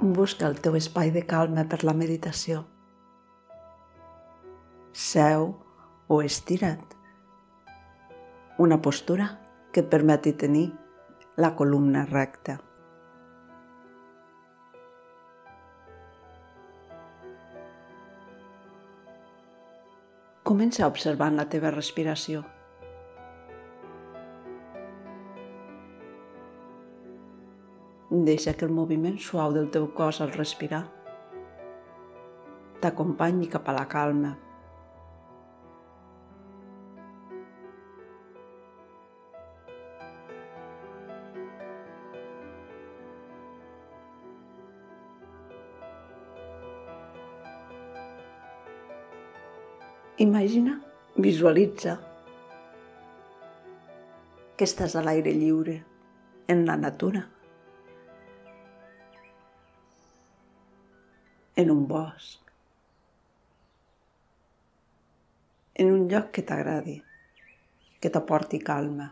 Busca el teu espai de calma per la meditació. Seu o estira't. Una postura que et permeti tenir la columna recta. Comença observant la teva respiració. Deixa que el moviment suau del teu cos al respirar t'acompanyi cap a la calma. Imagina, visualitza que estàs a l'aire lliure, en la natura. En un bosc, en un lloc que t'agradi, que t'aporti calma.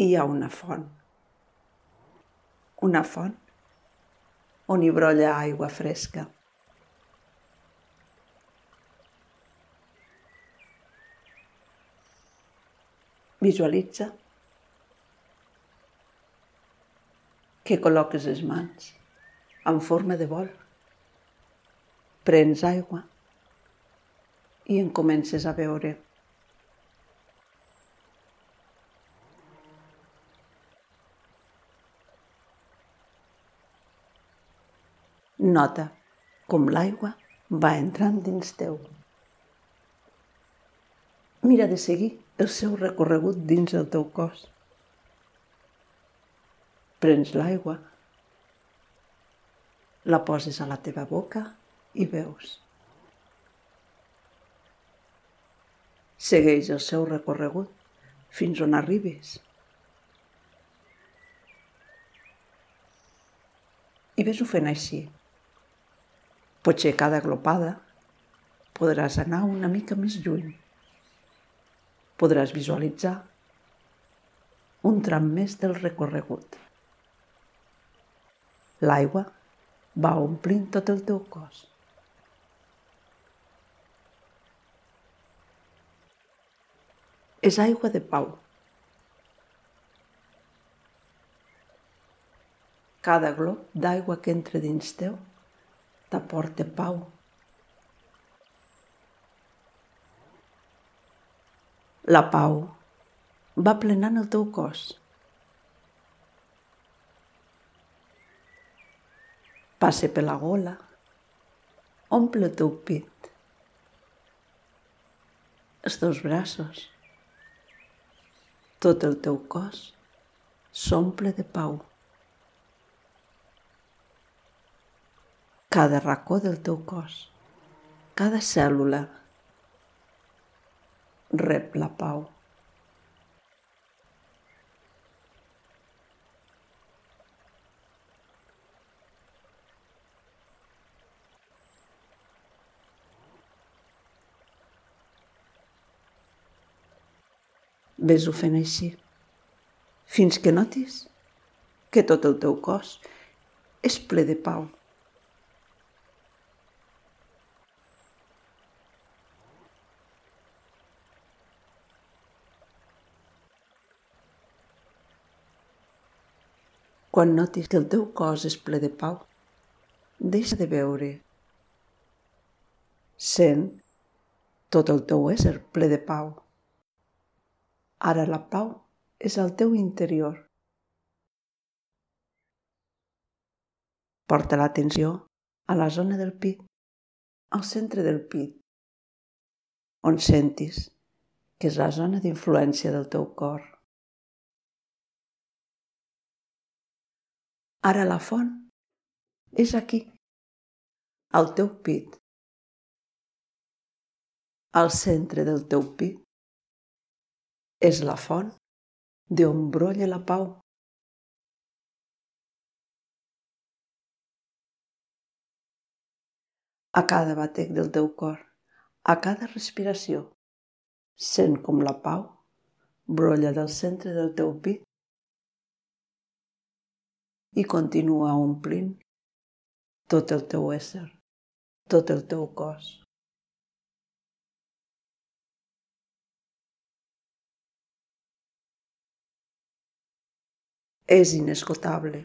Hi ha una font, una font on hi brolla aigua fresca. Visualitza que col·loques les mans en forma de bol. Prens aigua i en comences a veure. Nota com l'aigua va entrant dins teu. Mira de seguir el seu recorregut dins el teu cos. Prens l'aigua, la poses a la teva boca i veus. Segueix el seu recorregut fins on arribis. I ves-ho fent així. Potser cada glopada podràs anar una mica més lluny. Podràs visualitzar un tram més del recorregut. L'aigua va omplint tot el teu cos. És aigua de pau. Cada glob d'aigua que entra dins teu t'aporta pau. La pau va plenant el teu cos. Passe per la gola, omple el teu pit, els teus braços, tot el teu cos s'omple de pau. Cada racó del teu cos, cada cèl·lula rep la pau. Ves-ho fent així, fins que notis que tot el teu cos és ple de pau. Quan notis que el teu cos és ple de pau, deixa de veure. Sent tot el teu ésser ple de pau. Ara la pau és al teu interior. Porta l'atenció a la zona del pit, al centre del pit, on sentis que és la zona d'influència del teu cor. Ara la font és aquí, al teu pit, al centre del teu pit és la font d'on brolla la pau. A cada batec del teu cor, a cada respiració, sent com la pau brolla del centre del teu pit i continua omplint tot el teu ésser, tot el teu cos. És inesgotable.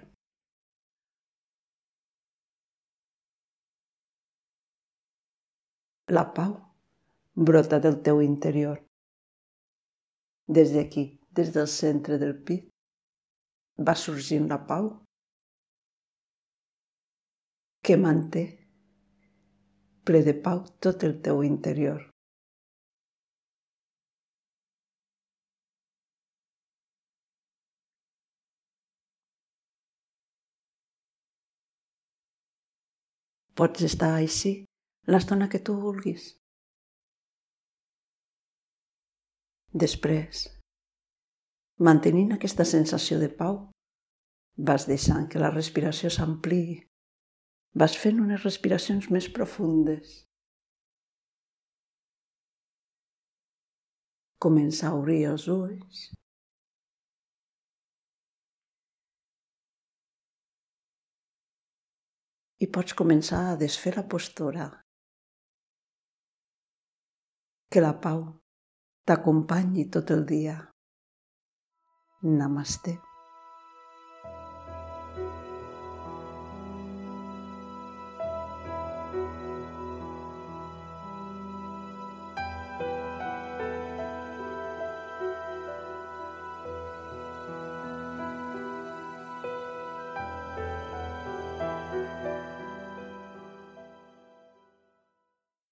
La pau brota del teu interior. Des d'aquí, des del centre del pit, va sorgint la pau que manté ple de pau tot el teu interior. Pots estar així l'estona que tu vulguis. Després, mantenint aquesta sensació de pau, vas deixant que la respiració s'ampliï, vas fent unes respiracions més profundes. Comença a obrir els ulls i pots començar a desfer la postura. Que la pau t'acompanyi tot el dia. Namaste.